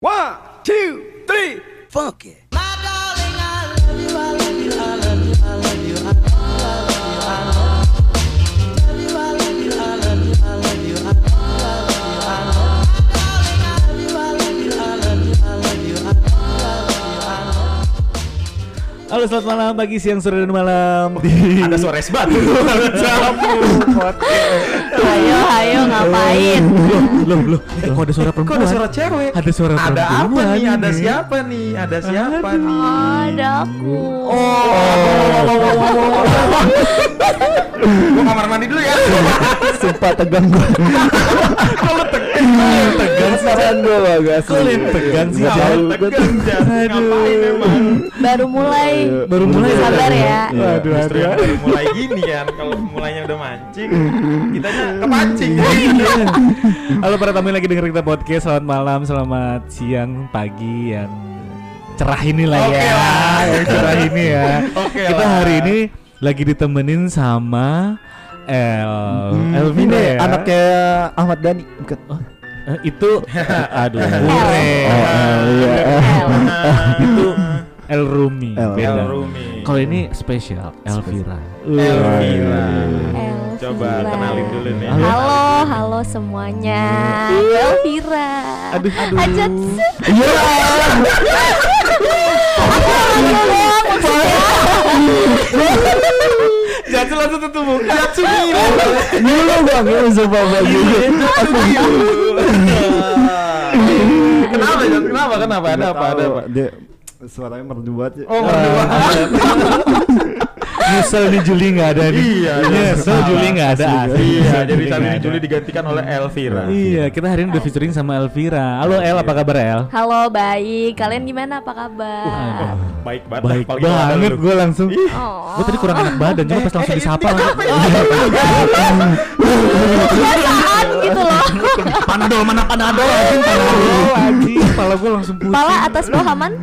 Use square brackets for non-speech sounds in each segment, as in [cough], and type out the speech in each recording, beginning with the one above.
One, two, three, funk Halo selamat malam, pagi, siang, sore, dan malam Ada suara es batu. [laughs] Ayo, ayo ngapain? Loh, loh, eh, kok ada suara Kok perempuan? ada suara cewek? Ada suara Ada perempuan apa nih? Ada siapa nih? Ada siapa Aduh. nih? Ada aku. Gua kamar mandi dulu ya. Sumpah tegang gue Tegang sih, Saran gue Kok tegang sih, gua Tegang Jan. Ngapain emang? Baru mulai. Baru mulai ya? Sabar ya. Iya. Aduh, Justru yang aduh. baru mulai gini kan. Kalau mulainya udah mancing, kitanya kepancing. Halo para tamu yang lagi denger kita podcast Selamat malam, selamat siang, pagi yang cerah ini lah Oke ya lah. Yang cerah ini ya Oke Kita lah. hari ini lagi ditemenin sama El Elvina Ini ya anaknya Ahmad Dhani bukan Eh, Itu [laughs] Aduh Ure Oh, iya. Itu El Rumi El. beda. El Rumi. Kalau ini spesial Elvira Elvira. Elvira. Coba kenalin dulu nih. Halo, halo semuanya. Gue Elvira. Aduh, aduh. Ajat. Iya Jatuh langsung tutup muka Jatuh Dulu bang Ini sumpah bang Kenapa? Kenapa? Kenapa? Ada apa? Ada apa? Suaranya merdu banget ya. Oh, merdu banget. Nyesel nih Juli gak ada nih Iya, Nyesel Juli gak ada. Iya, jadi nggak ada. Juli digantikan oleh Elvira. Iya kita hari ini udah featuring sama Elvira Halo El apa kabar El? Halo, baik. Kalian gimana? Apa kabar? Baik banget. Baik banget gue langsung. Gue tadi kurang enak badan cuma pas langsung eh, disapa Kebiasaan gitu loh. Panadol mana Panadol anjing Panadol anjing Kepala gue langsung pusing Pala atas pahaman. [laughs]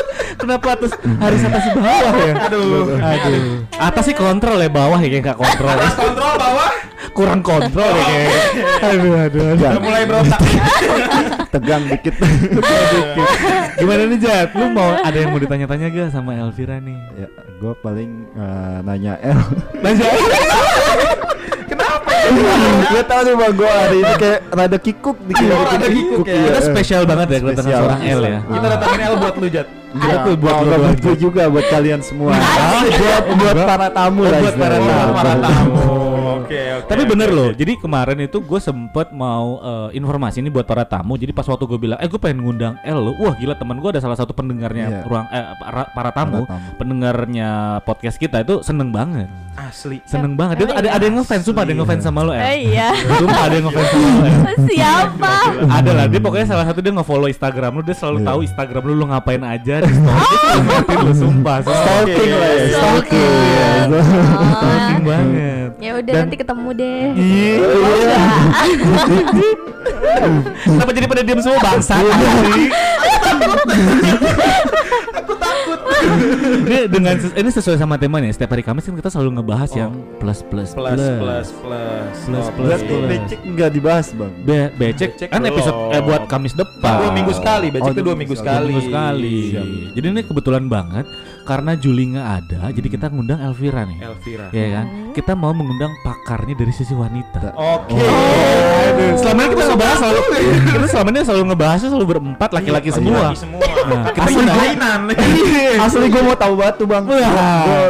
[laughs] [laughs] Kenapa atas harus atas bawah ya? Aduh. Aduh. Atas sih kontrol ya bawah ya kayak gak kontrol. Atas kontrol bawah. Kurang kontrol ya kayak. Aduh aduh aduh. Udah mulai berontak. Tegang dikit [laughs] Gimana nih Jat? Lu mau ada yang mau ditanya-tanya gak sama Elvira nih? Ya gue paling eh, nanya El Nanya. Kenapa? Gue tau nih bang gue hari ini kayak rada kikuk dikit Oh, rada kikuk ya. iya. Kita spesial banget ya kedatangan seorang L ya. Kita datangin El buat lu Jat. Iya, Itu buat buat juga buat kalian semua. buat buat para tamu lah. buat para tamu. Tamu. Oke, oke. Tapi bener oke, loh, jadi kemarin itu gue sempet mau eh, informasi ini buat para tamu. Jadi pas waktu gue bilang, eh gue pengen ngundang El lo, wah gila teman gue ada salah satu pendengarnya Iya. ruang eh, para, para tamu, Para tamu. pendengarnya podcast kita itu seneng banget, asli. seneng banget. Dia tuh ada ada yang ngefans, sumpah ada yang ngefans sama lo El. Eh, iya. Sumpah ada yang ngefans sama lo El. [laughs] Siapa? Ada lah, dia pokoknya salah satu dia nge-follow Instagram lu, dia selalu Iya. tahu Instagram lu lu ngapain aja di story. Dia [laughs] selalu ngeliatin lu, sumpah. sumpah. Stalking lah. Stalking. Stalking. Stalking banget. Ya udah nanti ketemu deh. Iya. Kenapa jadi pada diam semua bangsa? Aku takut. Ini dengan ses- ini sesuai sama temanya. Setiap hari Kamis kan kita selalu ngebahas yang plus plus Plus plus plus. Plus, Oke. plus, Berarti plus. becek nggak dibahas bang. Be becek Becek kan belum. episode eh, buat Kamis depan. Dua minggu sekali, becek Oh, itu dua dua minggu sekali. Minggu sekali. Siap. Jadi ini kebetulan banget karena Juli nggak ada, jadi kita ngundang Elvira nih. Elvira. Ya kan? Kita mau mengundang pakarnya dari sisi wanita. Oke. Aduh, selama ini kita ngebahas selalu [laughs] kita selama ini selalu ngebahasnya selalu berempat laki-laki semua. Laki semua. Nah, kita [laughs] asli undang gua- mainan. Asli gue mau tahu banget tuh bang. Gue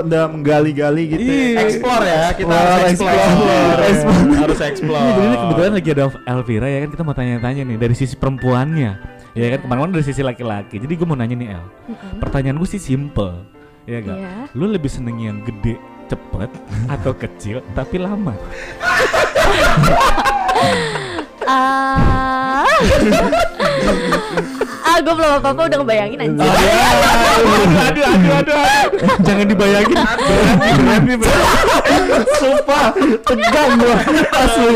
udah menggali-gali gitu. Iya. Explore ya, kita Wah, harus explore. explore. Explore. Harus explore. Iya, jadi ini kebetulan lagi ada Elvira ya kan kita mau tanya-tanya nih dari sisi perempuannya. Ya kan kemarin dari sisi laki-laki. Jadi gue mau nanya nih El. Pertanyaan gue sih simple. Ya gak? Iya. Lu lebih seneng yang gede cepet [laughs] atau kecil tapi lama? [laughs] Ah. [laughs] gue belum apa-apa udah ngebayangin anjir. aduh, aduh, aduh, aduh. [laughs] Jangan dibayangin. Berat nih, berat. Sumpah tegang gue. Asli.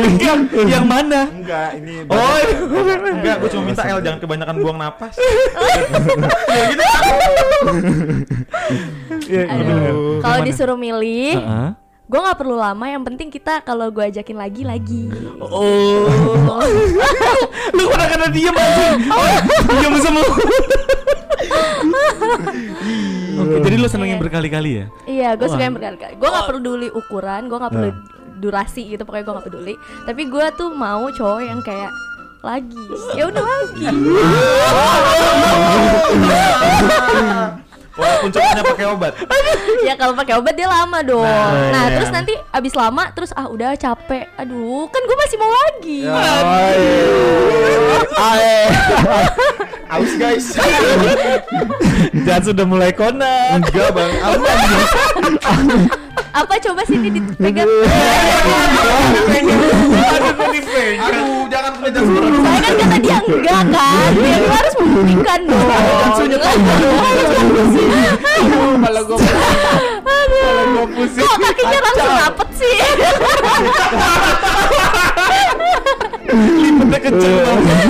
Yang mana? Enggak ini. Oh, enggak, gue cuma minta El jangan kebanyakan buang napas. [laughs] Ya, Aduh. Kalau disuruh milih, Heeh. Gue nggak perlu lama yang penting kita kalau gue ajakin lagi lagi Oh. [laughs] Lu kena kena diem anjing. Diem semua. [laughs] Oke, jadi lu seneng yang berkali-kali ya? iya gue Wah. yang berkali-kali gue nggak peduli ukuran gue nggak perlu durasi gitu pokoknya gue nggak peduli tapi gue tuh mau cowok yang kayak lagi ya udah lagi [laughs] Walaupun cowoknya pakai obat. [laughs] ya kalau pakai obat dia lama dong Nah, nah, iya. terus nanti abis lama terus ah udah capek aduh kan gue masih mau lagi Ae. [laughs] Aus guys. Jangan sudah mulai kona. Enggak bang. apa coba sini dipegang Aduh jangan pegang suara. saya kan kata dia enggak kan ya gue harus membuktikan dong Kalau gue Aduh. Kok kakinya langsung rapet sih? Lipetnya kecil banget.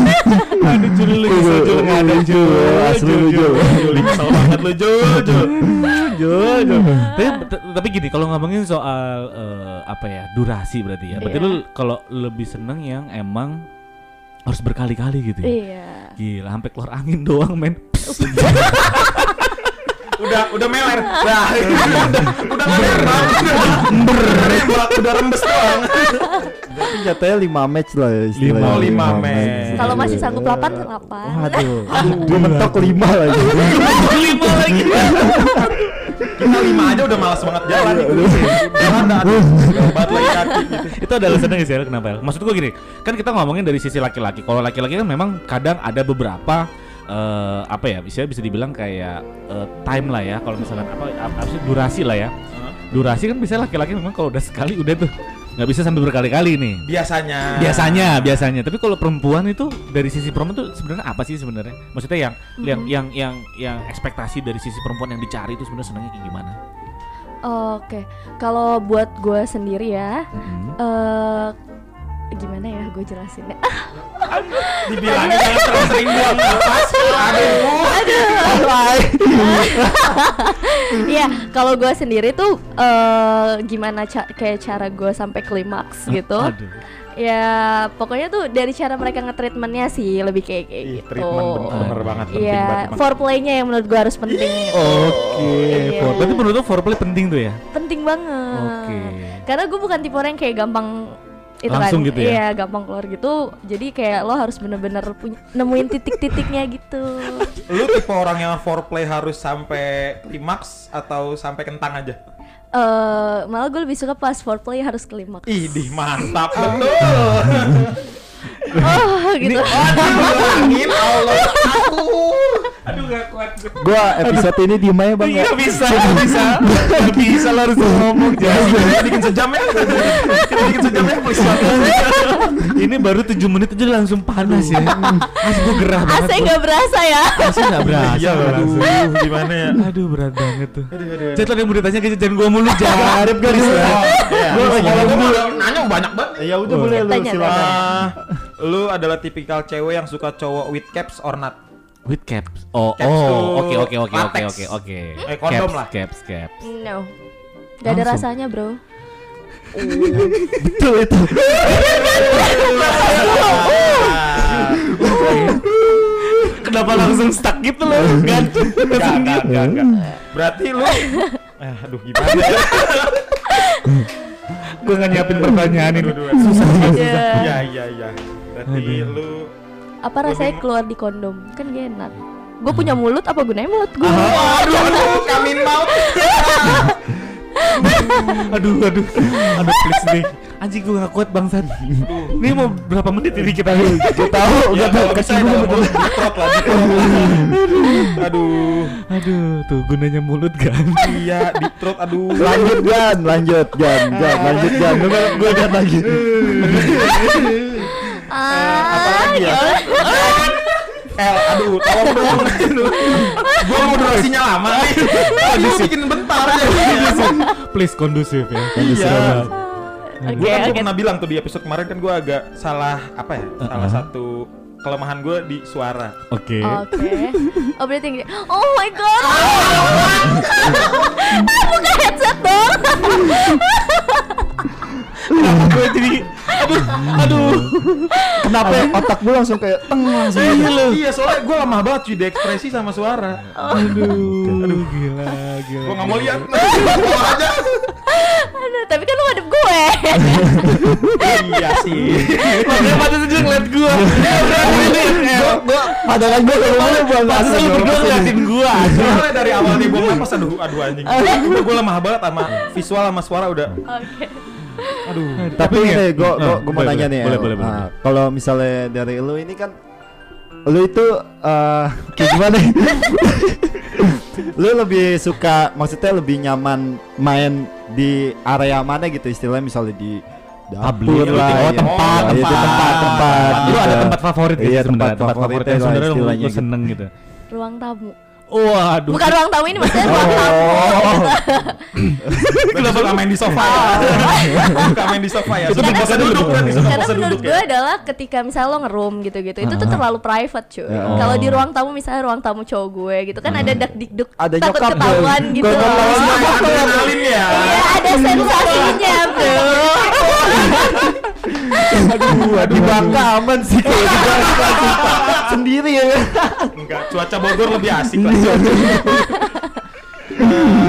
Aduh Jul lu bisa Jul nggak ada Jul. Asli lu, Jul. Jul banget lu Jul Jul. Jul Jul. Tapi tapi gini kalau ngomongin soal eh, apa ya durasi berarti ya. Berarti Iya. lu kalau lebih seneng yang emang harus berkali-kali gitu ya. Iya. Gila, sampai keluar angin doang, men. Udah udah meler. Nah, udah [laughs] udah nembak. Udah rembes doang. Tapi jatuhnya 5 match lah ya istilahnya. Lima, lima match. Kalau masih sanggup 8 8. Waduh, [laughs] gue mentok 5 lagi. Lima lagi. Kita lima aja udah malas banget jalan. Jalan dah. aduh, Obat lagi kaki gitu. itu ada alasannya nggak sih kenapa El? Maksud gua gini, kan kita ngomongin dari sisi laki-laki. Kalau laki-laki kan memang kadang ada beberapa eh, apa ya bisa bisa dibilang kayak eh, time lah ya. Kalau misalkan apa apa sih durasi lah ya. Durasi kan bisa laki-laki memang kalau udah sekali udah tuh nggak bisa sampai berkali-kali nih. Biasanya. Biasanya, biasanya. Tapi kalau perempuan itu dari sisi perempuan tuh sebenarnya apa sih sebenarnya? Maksudnya yang yang yang yang yang ekspektasi dari sisi perempuan yang dicari itu sebenarnya senangnya kayak gimana? Oke. Kalau buat gue sendiri ya, Mhm. eh gimana ya gue jelasin deh. Dibilangin jangan terlalu sering buang nafas. Aduh. Iya, kalau gue sendiri tuh eh gimana ca- kayak cara gue sampai klimaks gitu. Aduh. Ya pokoknya tuh dari cara mereka nge-treatmentnya sih lebih kayak kayak Ih, gitu. treatment bener, bener banget penting Iya, banget. emang. foreplaynya yang menurut gue harus penting. Oke, Iya. for- berarti menurut lu foreplay penting tuh ya? penting banget. Oke. Karena gue bukan tipe orang yang kayak gampang itu Langsung kan, gitu ya? Iya, gampang keluar gitu. Jadi kayak lo harus bener-bener punya nemuin titik-titiknya gitu. Lu tipe orang yang foreplay harus sampai klimaks atau sampai kentang aja? Eh, malah gue lebih suka pas foreplay harus klimaks. Ih, di mantap [laughs] betul. Oh, gitu. Angin Allah. Aduh. Aduh gak kuat. Gue episode ini diem aja bang. Iya bisa, bisa, Nggak bisa lo harus ngomong Jadi jangan. kita bikin sejam ya. Kita bikin sejam ya, please. Ini baru 7 menit aja langsung panas ya. Mas gue gerah banget. AC nggak berasa ya? AC berasa. Iya, gua aduh, langsung. gimana ya? Aduh berat banget tuh. Aduh, aduh, aduh. Jadi tadi yang mau ditanya jangan gue mulu jangan. Arif gak bisa. Iya, Gua gua mau nanya banyak banget. Ya udah boleh lu silakan. Lu adalah tipikal cewek yang suka cowok with caps or not? With caps. Oh, Caps oh, oke oke oke oke oke oke. Eh, kondom Caps, lah. Caps, caps. No. Gak ada Langsung. rasanya, Bro. Betul itu. Kenapa langsung stuck gitu loh? Gantung. Enggak, enggak, enggak, enggak. Berarti lu eh, aduh gimana ya? Gue nggak nyiapin pertanyaan ini. Susah. Aja. Iya, iya, iya. Berarti lu Apa rasanya keluar di kondom? Kan gak enak. Gue punya mulut, apa gunanya mulut gue? Aduh, aduh, kamin maut. [laughs] Aduh, aduh, aduh, please deh. Anjing gue gak kuat bangsat. Ini mau berapa menit ini kita? Gue [laughs] tahu, Ya, gue tahu kalau bisa kecil dalam betul. Aduh. Aduh, tuh gunanya mulut kan. Iya, ditrot aduh. Lanjut Gan, lanjut Gan, Gan, lanjut Gan. Gue Gan lagi. Ah, apa lagi ya? El, aduh, tolong dong. Gua mau durasinya lama nih. Lu bikin bentar aja. Please kondusif ya. Iya. Oke, Gue kan gua oke. pernah bilang tuh di episode kemarin kan gue agak salah apa ya? Salah satu kelemahan gue di suara. Oke. Oke. Oh berarti gini. Oh my god. Bukan headset dong. gue jadi aduh aduh Kenapa otak gue langsung kayak teng langsung Iya, gitu. iya soalnya gue lemah banget cuy di ekspresi sama suara. aduh aduh gila gila Gue nggak mau lihat. Aja. Aduh, tapi kan lu ngadep gue. Iya sih. makanya pada sejak ngeliat gue Gue padahal gue kalau mau buat pas lu berdua ngeliatin gue Soalnya dari awal nih buang napas aduh aduh anjing. [laughs] Gue gue lemah banget sama visual sama suara udah. Oke. Aduh. Tapi ya- gue gue mau boleh, nanya boleh, nih. boleh, boleh, boleh. Ah, Kalau misalnya dari lu ini kan lu itu eh [laughs] kayak gimana? lu lebih suka maksudnya lebih nyaman main di area mana gitu istilahnya misalnya di dapur lah Oh, ya. tempat, Oh, itu tempat. tempat tempat lu gitu. ada tempat favorit gitu iya sebenarnya tempat tempat sebenarnya lu, istilahnya lu gitu. seneng gitu Ruang tamu. Waduh Bukan ruang tamu ini maksudnya ruang tamu. Oh, Kenapa suka main di sofa ya? Suka main di sofa ya. Itu Suka di pose pose duduk Karena menurut gue ya. adalah ketika misalnya lo ngeroom gitu-gitu itu tuh terlalu private cuy. Ya. Kalau di ruang tamu misalnya ruang tamu cowok gue gitu kan ada dak dikduk Ada takut nyokap, ketahuan gitu. Ketahuan Adrenalin ya. Iya ada sensasinya bro. Aduh, di Bangka aman sih kalau [laughs] di Bangka sendiri ya. Enggak, cuaca Bogor lebih asik lah.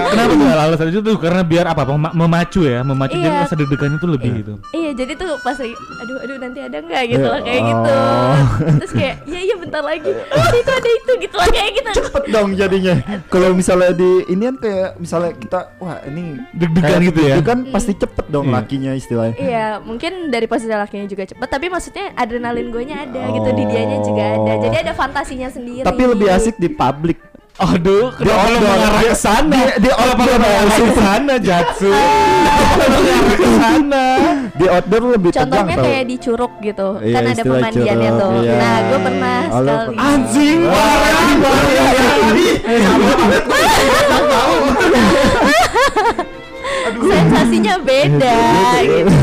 Kenapa tuh alasan itu tuh karena biar apa mema- memacu ya memacu jadi Iya. rasa deg-degannya tuh lebih gitu Iya jadi tuh pas lagi aduh aduh nanti ada nggak gitu lah kayak Oh. gitu. Terus kayak iya iya bentar lagi. Oh, itu ada itu gitu lah kayak gitu. cepet dong jadinya kalau misalnya di ini kan kayak misalnya kita wah ini Deg-degan gitu ya? kan pasti cepet dong Iya. lakinya istilahnya Iya, mungkin dari posisi lakinya juga cepet, tapi maksudnya adrenalin gue nya ada gitu, di dianya juga ada. Oh. Jadi ada fantasinya sendiri. tapi lebih asik di publik aduh kenapa lu [laughs] outdoor. mengarah ke sana Di- di kenapa lu outdoor mengarah ke sana Jatsu mengarah ke sana di outdoor lebih tegang Contohnya kayak di curug gitu, Iya, kan ada pemandiannya curug, tuh. iya. Nah, gue pernah Oh, lo sekali. pernah. anjing Sensasinya beda gitu.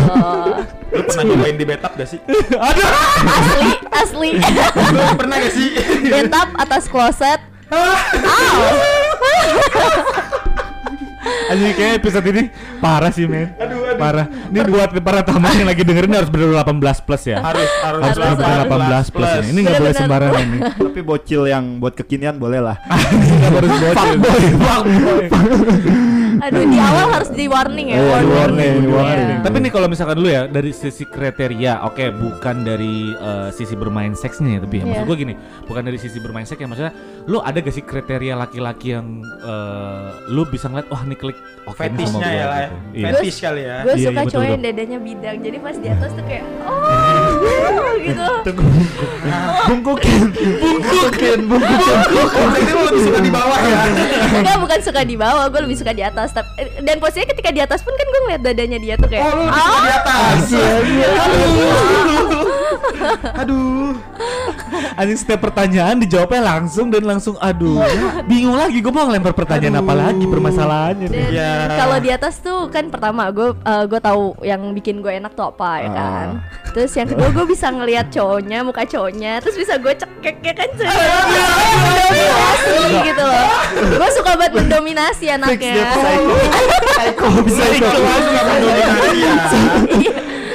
Lu pernah nyobain di betap gak sih? Asli, asli. Lu pernah gak sih? Bentap atas kloset. [laughs] Anjing kayak episode ini parah sih men. Aduh, aduh. Parah. Ini buat para tamu yang lagi dengerin harus bener 18 plus ya? Harus harus. Harus Harus, bener harus. 18 plus ya Ini. Gak boleh sembarangan nih tapi bocil yang buat kekinian boleh lah. [laughs] Gak harus bocil [laughs] Aduh, di awal harus di warning ya. Iya, di warning. warning, di Iya. warning. Tapi nih kalau misalkan dulu ya dari sisi kriteria, oke bukan dari eh, sisi bermain seksnya ya, tapi ya maksud Iya. gue gini, bukan dari sisi bermain seks ya maksudnya, lu ada gak sih kriteria laki-laki yang eh, lu bisa ngeliat, wah ini klik oke nih sama Fetishnya gua ya lah ya. gitu. Iya. Fetish kali ya. Gue Iya, suka iya, cowok yang dadanya bidang. Jadi pas di atas tuh kayak [laughs] oh gitu. bungkukin bungkukin bungkukin Oh, jadi lu lebih suka di bawah ya. Enggak bukan suka di bawah, gue lebih suka di atas. Tapi dan posisinya ketika di atas pun kan gue ngeliat dadanya dia tuh kayak Oh, lu suka di atas. [laughs] [laughs] [laughs] Aduh. Anjing setiap pertanyaan dijawabnya langsung dan langsung aduh. Bingung lagi gue mau ngelempar pertanyaan apa lagi permasalahannya nih. Dan Iya. kalau di atas tuh kan pertama gue gue tahu yang bikin gue enak tuh apa ya kan. Terus yang kedua gue bisa ngelihat cowoknya, muka cowoknya, terus bisa gue cekek ya kan cuy. Mendominasi gitu loh. Gue suka banget mendominasi anaknya. [laughs] psycho bisa ya. Iya.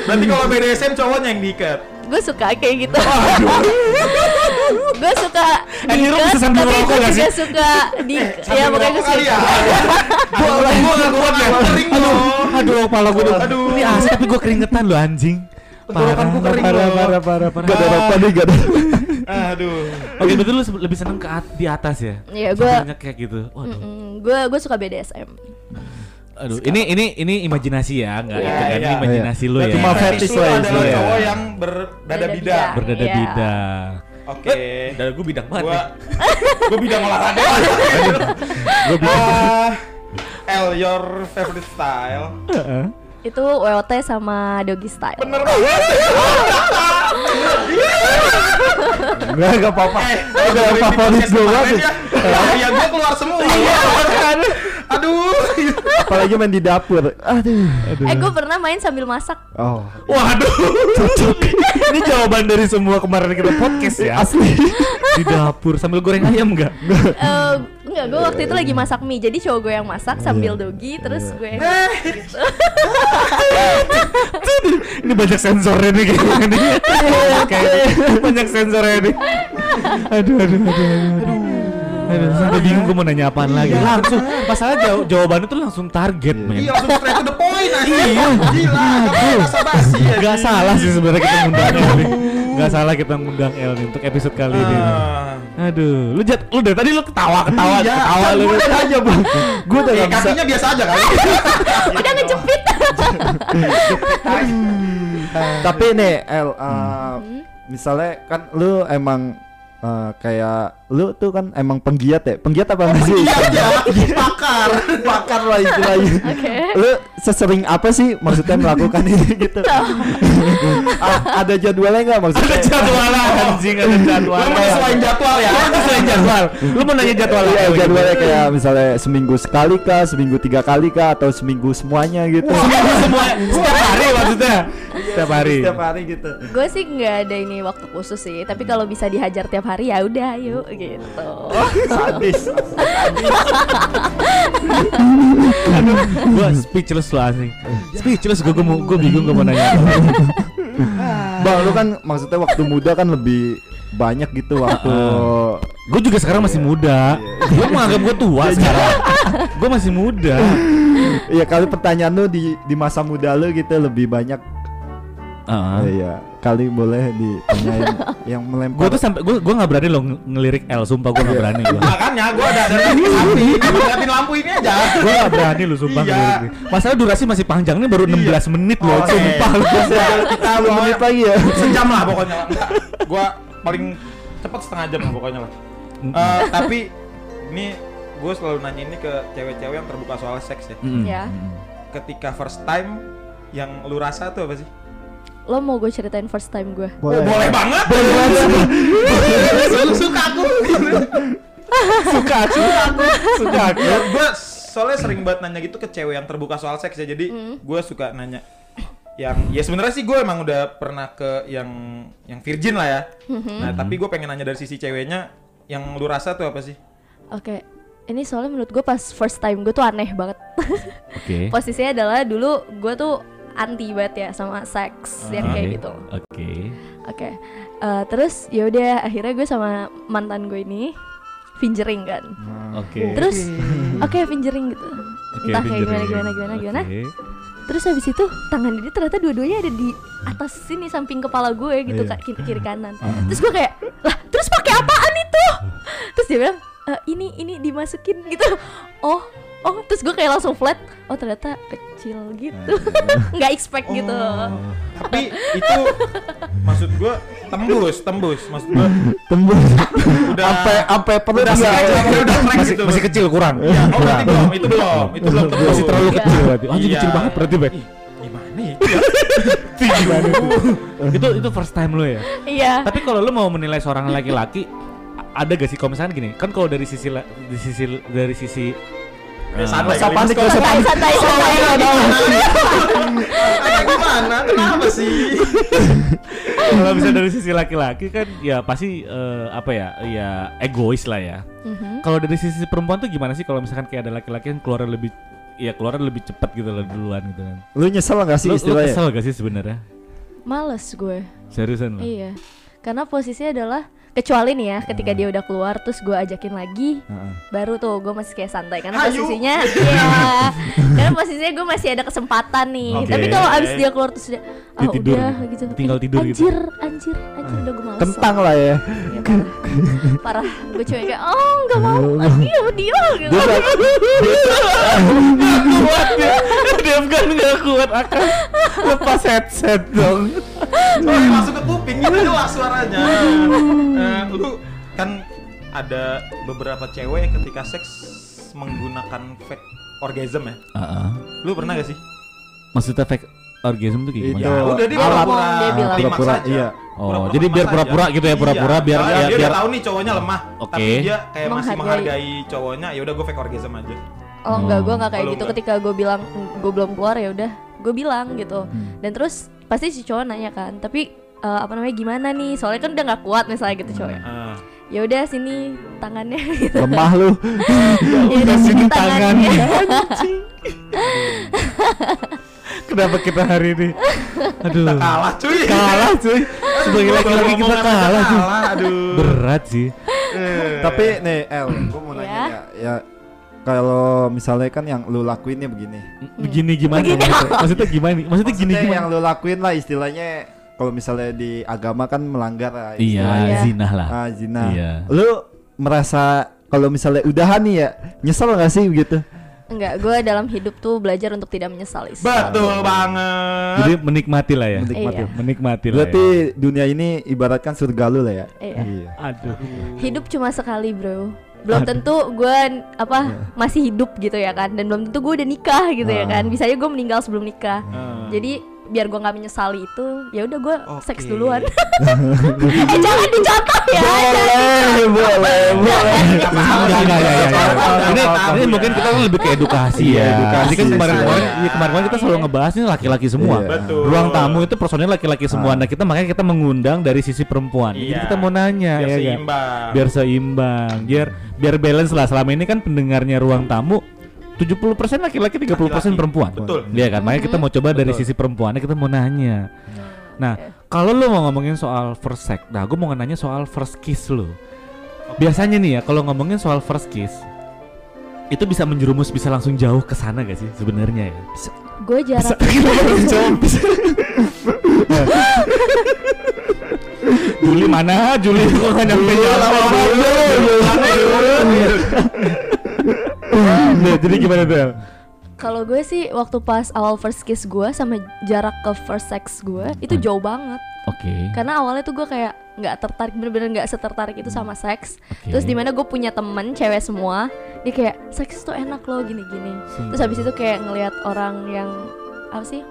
Berarti kalau BDSM cowoknya yang diikat. Gue suka kayak gitu. [laughs] gue suka Eh, ini lu diikat, bisa sambil tapi gue gak juga sih? suka di Eh, ya sambil pokoknya gue suka. ya. Gua gua nggak kuat ya. Aduh, aduh kepala gue. Aduh. Ini asli tapi gue keringetan loh anjing. Tenggorokanku kering parah, parah, parah, parah. gak ada rokok nih gak ada Aduh. Oke, betul lu lebih seneng ke di atas ya? Iya, Sambil gua- nyekek gitu. Waduh. Gue gue suka BDSM. Aduh, ini ini ini imajinasi ya, enggak Iya, itu kan iya. ini imajinasi lu ya. Cuma Fetish fetish lu adalah isinya. cowok yang berdada Dada bidang. bidang. Berdada Iya. bidang. Oke. Dada gue bidang banget. Gua gua bidang olahraga. Gue bidang. [laughs] Ah, L your favorite style. Itu WOT sama doggy style. Bener [laughs] banget. Enggak, enggak apa-apa. Eh, Udah favorit podcast gue banget. ya. Iya, gua keluar semua. Aduh. Apalagi main di dapur. Aduh. Eh gue pernah main sambil masak. Oh. Waduh. ini jawaban dari semua kemarin kita podcast ya. Asli. Di dapur sambil goreng ayam enggak? Eh enggak gue waktu itu lagi masak mie, jadi cowok gue yang masak sambil Iya. dogi, terus gue yang [laughs] gitu. Ini banyak sensornya nih kayaknya nih. Kayaknya banyak sensornya nih. Aduh, aduh, aduh, aduh. Aduh, sampai bingung gue mau nanya apaan lagi. Langsung, masalah jaw jawabannya tuh langsung target, men. Iya langsung straight to the point aja. Iya. Gila, gak salah sih sebenarnya kita ngundang El nih. Gak salah kita ngundang El nih untuk episode kali ini. Ah. Aduh, lu jat, lu dari tadi lu ketawa ketawa Iya, ketawa Kan lu. gue udah aja bang Gue udah Ya gak bisa kakinya biasa aja kali. udah ngejepit. Tapi nih El Hmm. Misalnya kan lu emang uh, kayak lu tuh kan emang penggiat ya Penggiat apa nggak sih? Iya, pakar. Pakar lah istilahnya Oke. Lu sesering apa sih maksudnya melakukan ini gitu A- Ada jadwalnya nggak maksudnya? Ada jadwal anjing, ada jadwal. Lu menyesuaikan jadwal ya. Lu sesuai jadwal. Lu mau nanya jadwal Iya gitu? jadwalnya kayak misalnya seminggu sekali kah, seminggu tiga kali kah, atau seminggu semuanya gitu Seminggu semua setiap hari maksudnya. Setiap hari. Setiap hari gitu Gue sih nggak ada ini waktu khusus sih, tapi kalau bisa dihajar tiap hari ya udah ayo gitu. Sadis Gua speechless lah anjing. Speechless gua, gua, mau- gua bingung gua mau nanya. Bang lu kan maksudnya waktu muda kan lebih banyak gitu waktu Gue juga sekarang masih muda. Gue menganggap gue tua sekarang. Gue masih muda. Iya kali pertanyaan lu di di masa muda lu gitu lebih banyak Iya kali boleh ditanyain [laughs] yang Gue melempar tuh sampai gue gue nggak berani loh ng- ngelirik L. Sumpah gue nggak berani gue. Makanya gua ada ada sapi. Ngeliatin [laughs] lampu ini aja. Gue gak berani lu sumpah Iya. ngelirik. Masalah durasi masih panjang nih baru 16 menit loh. Oke. Sumpah lu. Kita Sepuluh menit lagi ya Sejam lah pokoknya. Gua paling cepet setengah jam lah pokoknya lah. Eh, tapi ini gue selalu nanya ini ke cewek-cewek yang terbuka soal seks ya. Mm. Ya. Ketika first time yang lu rasa tuh apa sih? Lo mau gue ceritain first time gue? Boleh Boleh banget. Lu suka aku. Suka aku. Suka aku. ya, gue soalnya sering banget nanya gitu ke cewek yang terbuka soal seks ya. Jadi Hmm. gue suka nanya yang ya sebenarnya sih gue emang udah pernah ke yang yang virgin lah ya. Hmm. Nah tapi gue pengen nanya dari sisi ceweknya yang lu rasa tuh apa sih? Oke. Ini soalnya menurut gue pas first time gue tuh aneh banget. Oke. [laughs] Posisinya adalah dulu gue tuh anti banget ya sama seks yang kayak gitu. Oke. Oke. Eh, terus ya udah akhirnya gue sama mantan gue ini fingering kan. Oke. Terus oke fingering gitu. Oke, Entah kayak gimana fingering. gimana gimana gimana. Oke. Terus habis itu tangan dia ternyata dua-duanya ada di atas sini samping kepala gue gitu Iya. kak kiri, kiri kanan. Terus gue kayak lah terus pakai apaan itu? Terus dia bilang "E, ini ini dimasukin gitu. Oh oh terus gue kayak langsung flat. Oh ternyata kecil gitu. [laughs] Nggak expect gitu. Tapi itu maksud gue tembus, tembus. Maksud gue Tembus udah Sampai sampai perut udah nggak? stretch, udah udah Masih gitu. masih kecil kurang. Ya, oh berarti belum, itu belum, itu belum tembus. Masih terlalu Iya. kecil berarti. Anjing Iya. kecil banget berarti. Ih, Gimana [laughs] itu ya? itu itu first time lu ya. Iya. Tapi kalau lu mau menilai seorang laki-laki ada gak sih kalau misalnya gini kan kalau dari sisi di sisi dari sisi Eh, santai Masa panik, masa Santai santai santai. Agak gimana? Kenapa sih? kalau bisa dari sisi laki-laki kan ya pasti eh, apa ya ya egois lah ya Mhm. kalau dari sisi perempuan tuh gimana sih kalau misalkan kayak ada laki-laki yang keluar lebih ya keluar lebih cepat gitu loh duluan gitu kan Lu nyesel nggak sih lu, lu istilahnya? kesel gak sih sebenarnya Males gue. seriusan lu Iya. Karena posisinya adalah kecuali nih ya ketika dia udah keluar terus gue ajakin lagi Heeh. baru tuh gue masih kayak santai karena Hayu. posisinya [laughs] iya karena posisinya gue masih ada kesempatan nih Oke. tapi kalau abis dia keluar terus dia ah Dia tidur, udah gitu tinggal tidur gitu. anjir anjir anjir udah gue males Kentang lah ya. Iya, parah gue cuma kayak oh nggak mau lagi sama dia gitu Dia udah- kuat ya Dev kan gak kuat akan lepas headset dong Soalnya masuk ke kuping itu jelas suaranya. Eh, lu kan ada beberapa cewek yang ketika seks menggunakan fake orgasm ya. Lu pernah gak sih? maksudnya fake orgasm tuh kayak Itu gimana? Ya, udah dia pura-pura dia bilang. Pura-pura, aja. iya. Oh, Pura-pura jadi biar pura-pura aja. gitu ya, pura-pura Iya. biar- Soalnya biar- dia biar- udah tahu nih cowoknya lemah, Oke. tapi dia kayak masih Menghargai. menghargai cowoknya. Ya udah gue fake orgasm aja. oh enggak gue nggak kayak Oh, gitu enggak. ketika gue bilang gue belum keluar ya udah gue bilang gitu Hmm. dan terus pasti si cowok nanya kan tapi eh, apa namanya gimana nih soalnya kan udah nggak kuat misalnya gitu cowoknya Ah. ya udah sini tangannya [laughs] gitu. Lemah lu. [laughs] ya udah sini tangannya. [laughs] Kenapa kita hari ini? [laughs] Aduh. Kalah cuy. Kalah cuy. Sebagai laki-laki kita kalah cuy. kalah, Aduh. Berat sih. Eh. Tapi nih El, gua mau nanya Ya. ya, ya kalau misalnya kan yang lu lakuinnya begini. Begini gimana? Maksudnya, maksudnya gimana? nih? Maksudnya gini Maksudnya gimana? yang lu lakuin lah istilahnya kalau misalnya di agama kan melanggar lah Iya. Iya. zina lah. Ah, zina. Iya. Lu merasa kalau misalnya udahan nih ya, nyesel gak sih gitu? Enggak, gue dalam hidup tuh belajar untuk tidak menyesali. sih. Betul banget. Jadi menikmati lah ya. Menikmati. Iya. Menikmati lah. Berarti ya. dunia ini ibaratkan surga lu lah ya. Iya. Aduh. Hidup cuma sekali, bro. Belum tentu gue apa masih hidup gitu ya kan, dan belum tentu gue udah nikah gitu ya Ah. kan. Bisa aja gue meninggal sebelum nikah. Hmm. Jadi biar gue nggak menyesali itu, ya udah gue seks Oke. duluan. [laughs] eh jangan dicontoh ya. Boleh, boleh, boleh. Ini, ini mungkin kita kan lebih ke edukasi Iya, ya. edukasi Jadi kan sih. kemarin-kemarin, Iya. ya kemarin-kemarin kita selalu ngebahas ini laki-laki semua. Iya. Betul. Ruang tamu itu personil laki-laki semua. Ah. Nah, kita makanya kita mengundang dari sisi perempuan. Jadi Iya. kita mau nanya Biar ya kan? seimbang. Biar seimbang, biar biar balance lah. Selama ini kan pendengarnya ruang tamu 70% laki-laki, 30% Laki-laki. perempuan. Betul. Iya kan? Makanya kita mau coba dari Betul. sisi perempuannya kita mau nanya. Nah, kalau lu mau ngomongin soal first sex, nah gue mau nanya soal first kiss lu. Biasanya nih ya, kalau ngomongin soal first kiss, itu bisa menjerumus bisa langsung jauh ke sana gak sih sebenarnya ya? Gue jarak [laughs] Juli mana? Juli kok nggak nyampe nyampe [laughs] Nah, jadi gimana tuh? Kalau gue sih waktu pas awal first kiss gue sama jarak ke first sex gue itu Hmm. jauh banget. Oke. Karena awalnya tuh gue kayak nggak tertarik bener-bener nggak setertarik itu sama seks. Oke. Terus di mana gue punya temen cewek semua, dia kayak seks tuh enak loh gini-gini. Terus habis itu kayak ngelihat orang yang apa sih?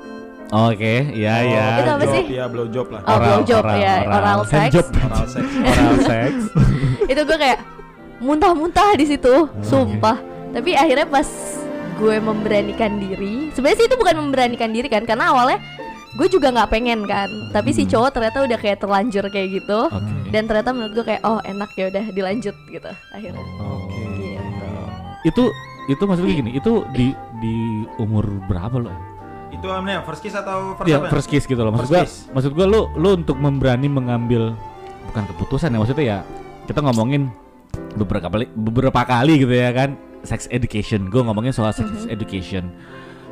Oke, iya Oh, iya. Itu apa sih? Ya blowjob lah. Oh, blowjob, ya, oral sex. Handjob. Oral sex. Oral sex. [laughs] itu gue kayak muntah-muntah di situ, sumpah. Tapi akhirnya pas gue memberanikan diri, sebenarnya sih itu bukan memberanikan diri kan, karena awalnya gue juga nggak pengen kan. Tapi si cowok ternyata udah kayak terlanjur kayak gitu, Oke. dan ternyata menurut gue kayak oh enak ya udah dilanjut gitu akhirnya. Oke. Gitu. Itu itu maksudnya gini, itu di di umur berapa lo? Itu namanya first kiss atau first Ya, apa? first kiss gitu loh. Maksud kiss. maksud gua lu lu untuk memberani mengambil bukan keputusan ya maksudnya ya kita ngomongin beberapa kali beberapa kali gitu ya kan sex education. Gue ngomongin soal sex education.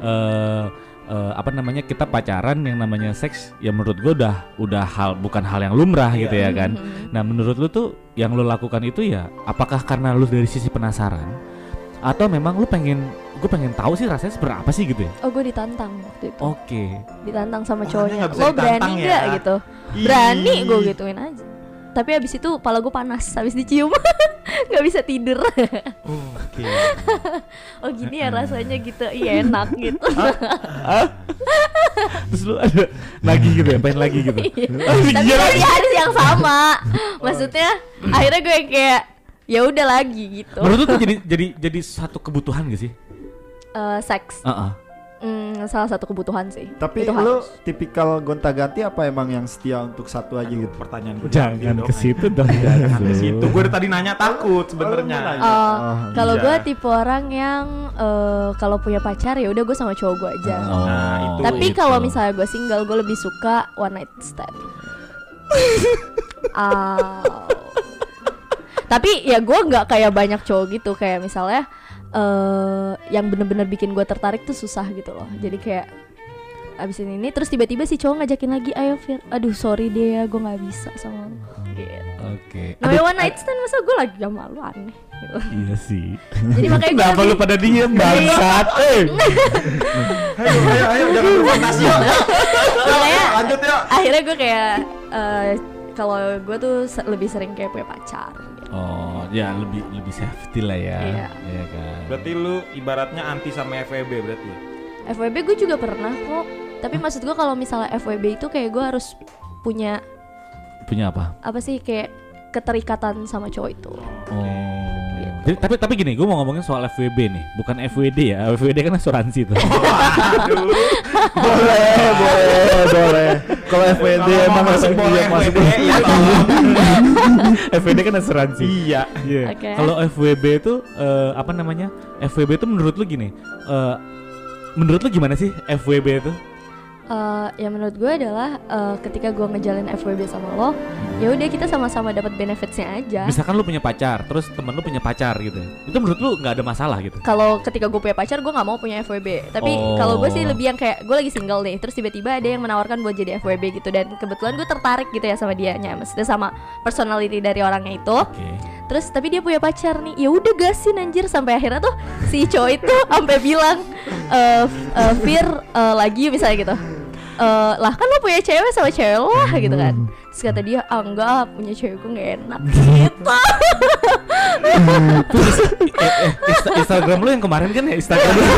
eh eh, apa namanya kita pacaran yang namanya seks ya menurut gue udah udah hal bukan hal yang lumrah gitu ya kan. Nah menurut lu tuh yang lu lakukan itu ya apakah karena lu dari sisi penasaran atau memang lu pengen gue pengen tahu sih rasanya seperti apa sih gitu ya? Oh gue ditantang waktu itu, Oke. ditantang sama Orangnya cowoknya. bisa Lo berani ya. nggak gitu? Berani gue gituin aja. Tapi abis itu pala gue panas, habis dicium [laughs] nggak bisa tidur. Oke. [laughs] oh gini ya rasanya gitu, iya enak gitu. Terus lu ada lagi gitu ya, pengen lagi gitu. [laughs] Tapi dari hari yang sama, maksudnya akhirnya gue kayak ya udah lagi gitu. Menurut tuh jadi jadi jadi satu kebutuhan gak sih? Eh, seks, Heeh. Hmm, salah satu kebutuhan sih. Tapi Itu lu harus. tipikal gonta-ganti apa emang yang setia untuk satu aja gitu? Pertanyaan gue Jangan ke situ dong. Jangan ke situ. Gue dari tadi nanya takut Oh, sebenarnya. nanya? Eh, Oh, kalau iya. gue tipe orang yang eh, kalau punya pacar ya udah gue sama cowok gue aja. Oh, Nah, itu. Tapi kalau misalnya gue single, gue lebih suka one night stand. [laughs] Au. Tapi ya gue nggak kayak banyak cowok gitu, kayak misalnya eh yang bener-bener bikin gue tertarik tuh susah gitu loh. Jadi kayak abis ini terus tiba-tiba si cowok ngajakin lagi, ayo Fir, aduh sorry deh ya, gue nggak bisa sama lu. Gitu. Oke. Namanya one night stand masa gue lagi gak malu aneh. Gitu. Iya sih. Jadi makanya gue Kenapa lu pada diem bangsat? Eh. [laughs] Ayo, ayo, ayo, jangan berfantasi yuk. makanya Lanjut yuk. akhirnya gue kayak eh, kalau gue tuh lebih sering kayak punya pacar. Oh, ya lebih lebih safety lah ya. Iya. Iya kan. Berarti lu ibaratnya anti sama FWB berarti ya? FWB gue juga pernah kok tapi maksud gue kalau misalnya FWB itu kayak gue harus punya Punya apa? apa sih kayak keterikatan sama cowok itu Oh. Jadi, tapi tapi gini, gue mau ngomongin soal FWB nih, bukan FWD ya. FWD kan asuransi tuh. [laughs] boleh, boleh, boleh. Kalau FWD emang masuk iya, boleh masuk. FWD, ya tolong. [laughs] FWD kan asuransi. Iya. Iya. Oke. Kalau FWB itu eh, apa namanya? FWB itu menurut lu gini. eh, menurut lu gimana sih FWB itu? Eh, ya menurut gue adalah eh, ketika gue ngejalin FWB sama lo, ya udah kita sama-sama dapat benefitsnya aja. Misalkan lu punya pacar, terus temen lu punya pacar gitu. Itu menurut lu nggak ada masalah gitu. Kalau ketika gue punya pacar, gue nggak mau punya FWB. Tapi Oh. kalau gue sih lebih yang kayak gue lagi single nih, terus tiba-tiba ada yang menawarkan buat jadi FWB gitu dan kebetulan gue tertarik gitu ya sama dia, maksudnya sama personality dari orangnya itu. Oke. Terus tapi dia punya pacar nih, ya udah gasin anjir sampai akhirnya tuh si cowok itu sampai bilang, eh eh, Fir eh, lagi misalnya gitu. Eh, lah kan lo punya cewek sama cewek lo lah gitu kan. Terus kata dia, ah enggak punya cewek gue gak enak. [laughs] Gitu. Terus eh, eh, Insta- Instagram lu yang kemarin kan ya? Instagram lu. [laughs]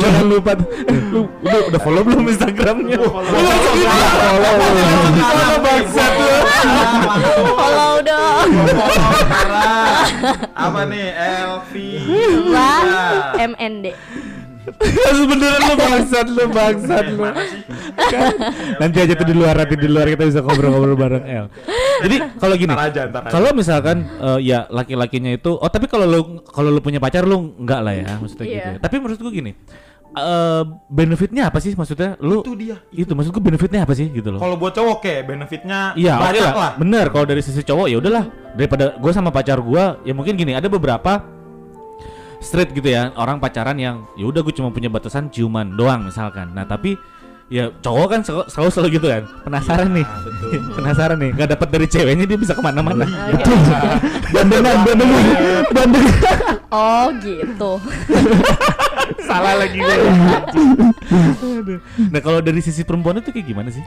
Jangan lupa. Eh, lu udah, udah follow belum Instagramnya? Follow. Bangsat lu. Follow. Dong Apa nih? Elvi. MND Beneran lu bangsat lu bangsat lu. Nanti aja tuh di luar nanti di luar kita bisa ngobrol-ngobrol bareng El. Jadi kalau gini, kalau misalkan eh, ya laki-lakinya itu, oh tapi kalau lu kalau lu punya pacar lu enggak lah ya maksudnya gitu. Iya. ya. Tapi menurut gua gini, eh benefitnya apa sih maksudnya? Lu Itu dia. itu maksud gua benefitnya apa sih gitu loh? Kalau buat cowok kayak benefitnya Iya, banyak lah. lah. Bener kalau dari sisi cowok ya udahlah daripada gue sama pacar gue ya mungkin gini ada beberapa street gitu ya. Orang pacaran yang ya udah gue cuma punya batasan ciuman doang misalkan. Nah tapi ya cowok kan selalu selalu, selalu gitu kan. Penasaran nih. [laughs] Penasaran nih. Nggak dapat dari ceweknya dia bisa ke mana-mana. Oke. Bandengan, bandengan, bandengan. Oh gitu. [laughs] Salah lagi gue [laughs] nah kalau dari sisi perempuan itu kayak gimana sih?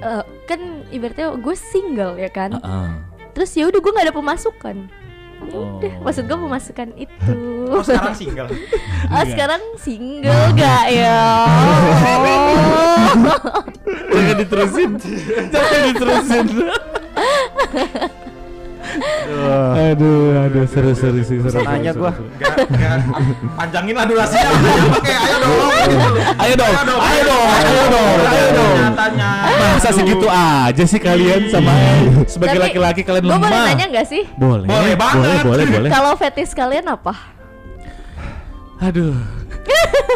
Eh, Kan ibaratnya gue single ya kan. Heeh. Terus ya udah gue gak ada pemasukan Ya udah, Oh. maksud gue pemasukan itu Oh sekarang single. [laughs] Ah sekarang single gak ya? [laughs] [laughs] jangan diterusin jangan diterusin aduh aduh seru seru sih seru Nanya seru, gua. Panjangin lah durasinya. Oke, ayo dong. Ayo dong, ayo dong, ayo dong, ayo dong. Tanya. Masa segitu aja sih kalian sama El? sebagai laki-laki kalian lemah. boleh nanya gak sih? Boleh, Boleh banget. boleh, boleh, boleh. Kalau fetish kalian apa? Aduh.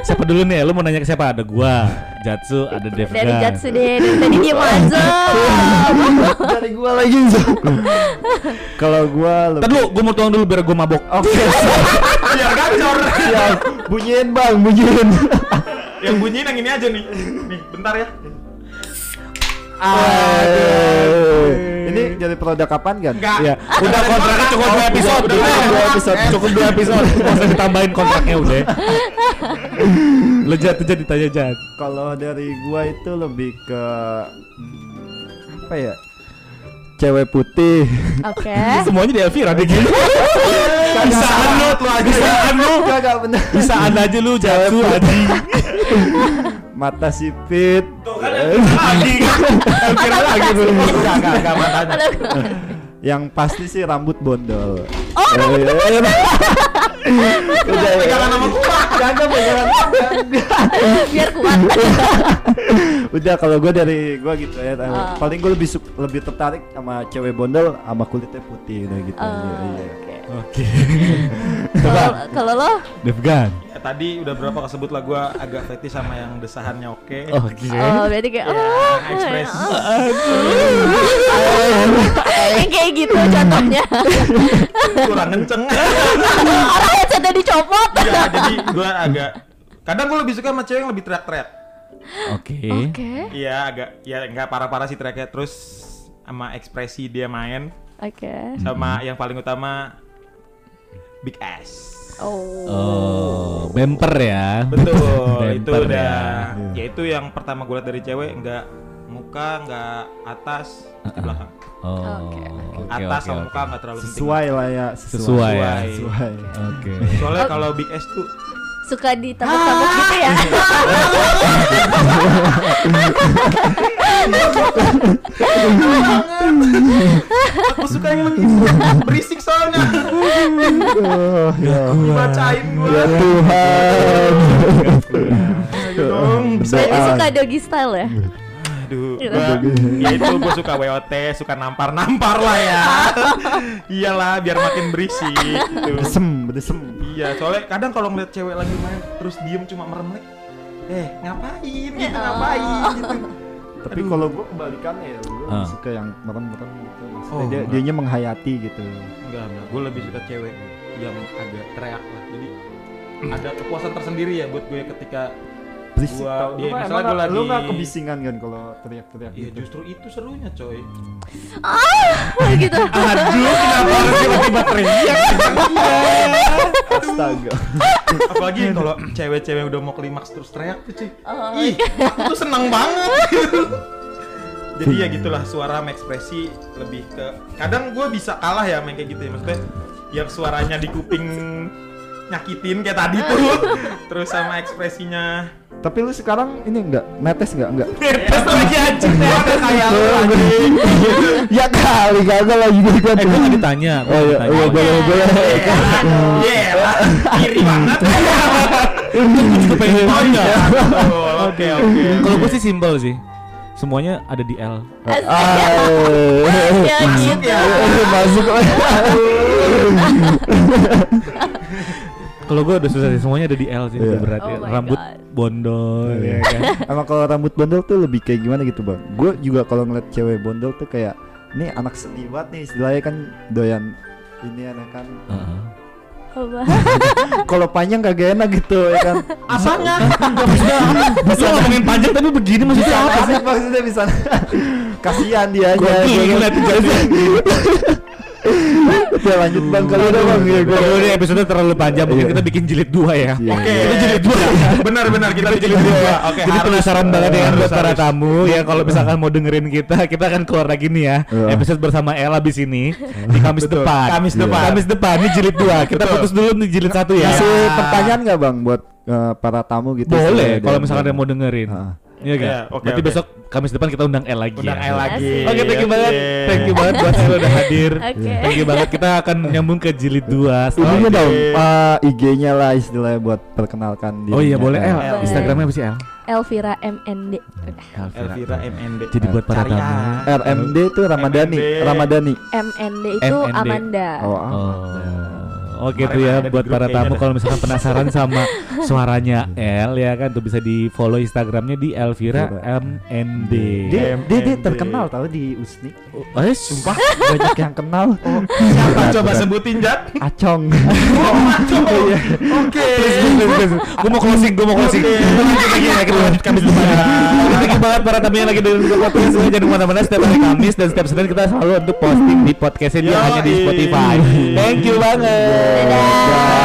Siapa dulu nih? Lu mau nanya ke siapa? Ada gua, Jatsu, ada Devgan. Dari Jatsu deh, dari tadi diem aja Dari gua lagi. Kalau gua lebih dulu, gua mau tuang dulu biar gua mabok. Oke, Biar gacor. siap. Bunyiin bang, bunyiin. Yang bunyiin yang ini aja nih. Nih, bentar ya. Aduh. Ini jadi produk kapan kan? Enggak. Ya, udah kontraknya cukup dua episode. Udah, Udah, udah, dua udah. episode, cukup dua episode. [laughs] Usah ditambahin kontraknya udah. Lu Jat, tuh jadi tanya Jat. Kalau dari gua itu lebih ke apa ya? Cewek putih. Oke [laughs] Semuanya di Elvira deh gitu. Bisaan lu, bisaan lu. Kagak bener. Bisaan aja lu Jatsu [laughs] anjing. Mata sipit. [laughs] Lagi. Elvira lagi dulu. Enggak, enggak, matanya. Yang pasti sih rambut bondol. Oh, rambut Udah Pegangan sama gua. Kagak pegangan. Biar kuat Udah kalau gue dari gue gitu ya. Ah. Paling gue lebih lebih tertarik sama cewek bondol sama kulitnya putih udah gitu. Iya. oke. Kalau lo Devgan. Tadi udah berapa kesebut lah gua agak fetish sama yang desahannya oke. Oke. Oh berarti kayak Ya, oh, ekspresi. Yang kayak gitu contohnya kurang kenceng. Orang headsetnya dicopot Iya, jadi gua agak kadang gua lebih suka sama cewek yang lebih teriak-teriak. Oke. Oke Iya, agak ya enggak parah-parah sih teriaknya terus sama ekspresi dia main Oke sama yang paling utama big ass. Oh Oh, bumper ya. Betul, [laughs] itu Bumper udah. ya. Ya itu yang pertama gue lihat dari cewek enggak muka, enggak atas, di belakang. Oh. Oke. oke, atas oke, sama oke. muka enggak terlalu penting. Sesuai lah ya. Sesuai ya. Sesuai. Oke. Soalnya kalau big ass tuh Suka ditabuk-tabuk gitu ya [laughs] [laughs] aku suka yang berisik soalnya. Oh, ya, Dibacain gua. ya Tuhan. Dong, bisa suka doggy style ya? Aduh, gua, ya itu gue suka WOT, suka nampar-nampar lah ya. Iyalah, biar makin berisik. Tuh. Desem, desem. Iya, soalnya kadang kalau ngeliat cewek lagi main terus diem cuma merem like, eh ngapain gitu, ngapain gitu. Tapi kalau gua kebalikannya ya, gua Ah. suka yang merem-merem gitu. Maksudnya Oh, dia enggak. dianya menghayati gitu. Enggak, enggak. Gue lebih suka cewek yang agak teriak lah. Jadi ada kepuasan tersendiri ya buat gue ketika Berisik Gua- tau. iya, Lu nggak- misalnya gua Lu lagi- nggak kebisingan kan kalau teriak-teriak ya gitu? justru itu serunya coy. [laughs] gitu. Aduh, kenapa harus tiba-tiba teriak? Astaga. Apalagi kalau cewek-cewek udah mau klimaks terus teriak tuh cuy. Oh, Ih, aku tuh seneng banget. [laughs] Jadi ya gitulah suara sama ekspresi lebih ke kadang gue bisa kalah ya main kayak gitu ya maksudnya yang suaranya di kuping nyakitin kayak tadi tuh [laughs] terus sama ekspresinya Tapi lu sekarang ini enggak netes enggak enggak? Terus lagi anjing. Gua ada kayak [laughs] ya kali kagak lagi gitu kan. Eh, gue ditanya. gua Oh iya, nggak iya ditanya. boleh boleh. Iya lah, iri banget. [laughs] Gue pengen Oh tanya. iya. Oke oke. Kalau gue sih simpel sih. Semuanya ada di L. Ah, ya Masuk gitu. ya. masuk. Kalau gue udah susah sih, semuanya ada di L sih. Iya. udah berat Oh ya. Rambut God. bondol ya kan. Emang kalau rambut bondol tuh lebih kayak gimana gitu bang? Gue juga kalau ngeliat cewek bondol tuh kayak ini anak seni banget nih istilahnya kan doyan ini anak kan. Heeh. Apa? [laughs] Kalau panjang kagak enak gitu ya kan. Apanya? [laughs] Bisa ngomongin panjang tapi begini maksudnya apa sih? Maksudnya bisa. [laughs] Kasihan dia Gue aja. geli ngeliat Ya lanjut bang kalau udah bang ya gue. Ini episode terlalu panjang, mungkin Iya. kita bikin jilid dua ya. Iya. Oke. Kita jilid dua. Benar-benar kita bikin jilid dua ya. Oke. Jadi penasaran banget ya kan Harus, buat para tamu ya kalau misalkan mau dengerin kita, kita akan keluar lagi nih ya. Iya. Episode bersama El abis ini di Kamis depan. Kamis depan. Kamis depan ini jilid dua. Kita fokus dulu nih jilid satu ya. Kasih pertanyaan nggak bang buat eh, para tamu gitu? Boleh kalau misalkan ada yang mau dengerin. Iya kan? Iya, oke, Berarti oke. besok Kamis depan kita undang El lagi. Undang ya. El lagi. Oke, thank you banget. Oke. Thank you banget buat El udah hadir. [laughs] Oke. Thank you banget. Kita akan nyambung ke jilid 2 Ininya dong, uh, IG-nya lah istilahnya buat perkenalkan Oh iya boleh El. Eh, Instagramnya apa sih El? Elvira MND. Elvira MND. Jadi buat para tamu. RMD itu Ramadhani, MND. Ramadhani. MND itu MND. Amanda. Oh, Oh. Oke tuh ya buat para tamu kalau misalkan penasaran sama [laughs] suaranya El ya kan tuh bisa di follow Instagramnya di Elvira MND. Dia, dia, terkenal tahu di Usni. Eh sumpah [laughs] Banyak yang kenal. [laughs] Siapa Berat, coba berat. sebutin Jat? Acong. Oke. Gue mau closing, gue mau closing. Lagi ya, lanjut Kamis depan. Thank you banget para tamu yang lagi dengerin kita podcast. Semua jangan ke mana-mana setiap hari Kamis dan setiap Senin kita selalu untuk posting di podcastnya hanya di Spotify. Thank you banget. Trinidad.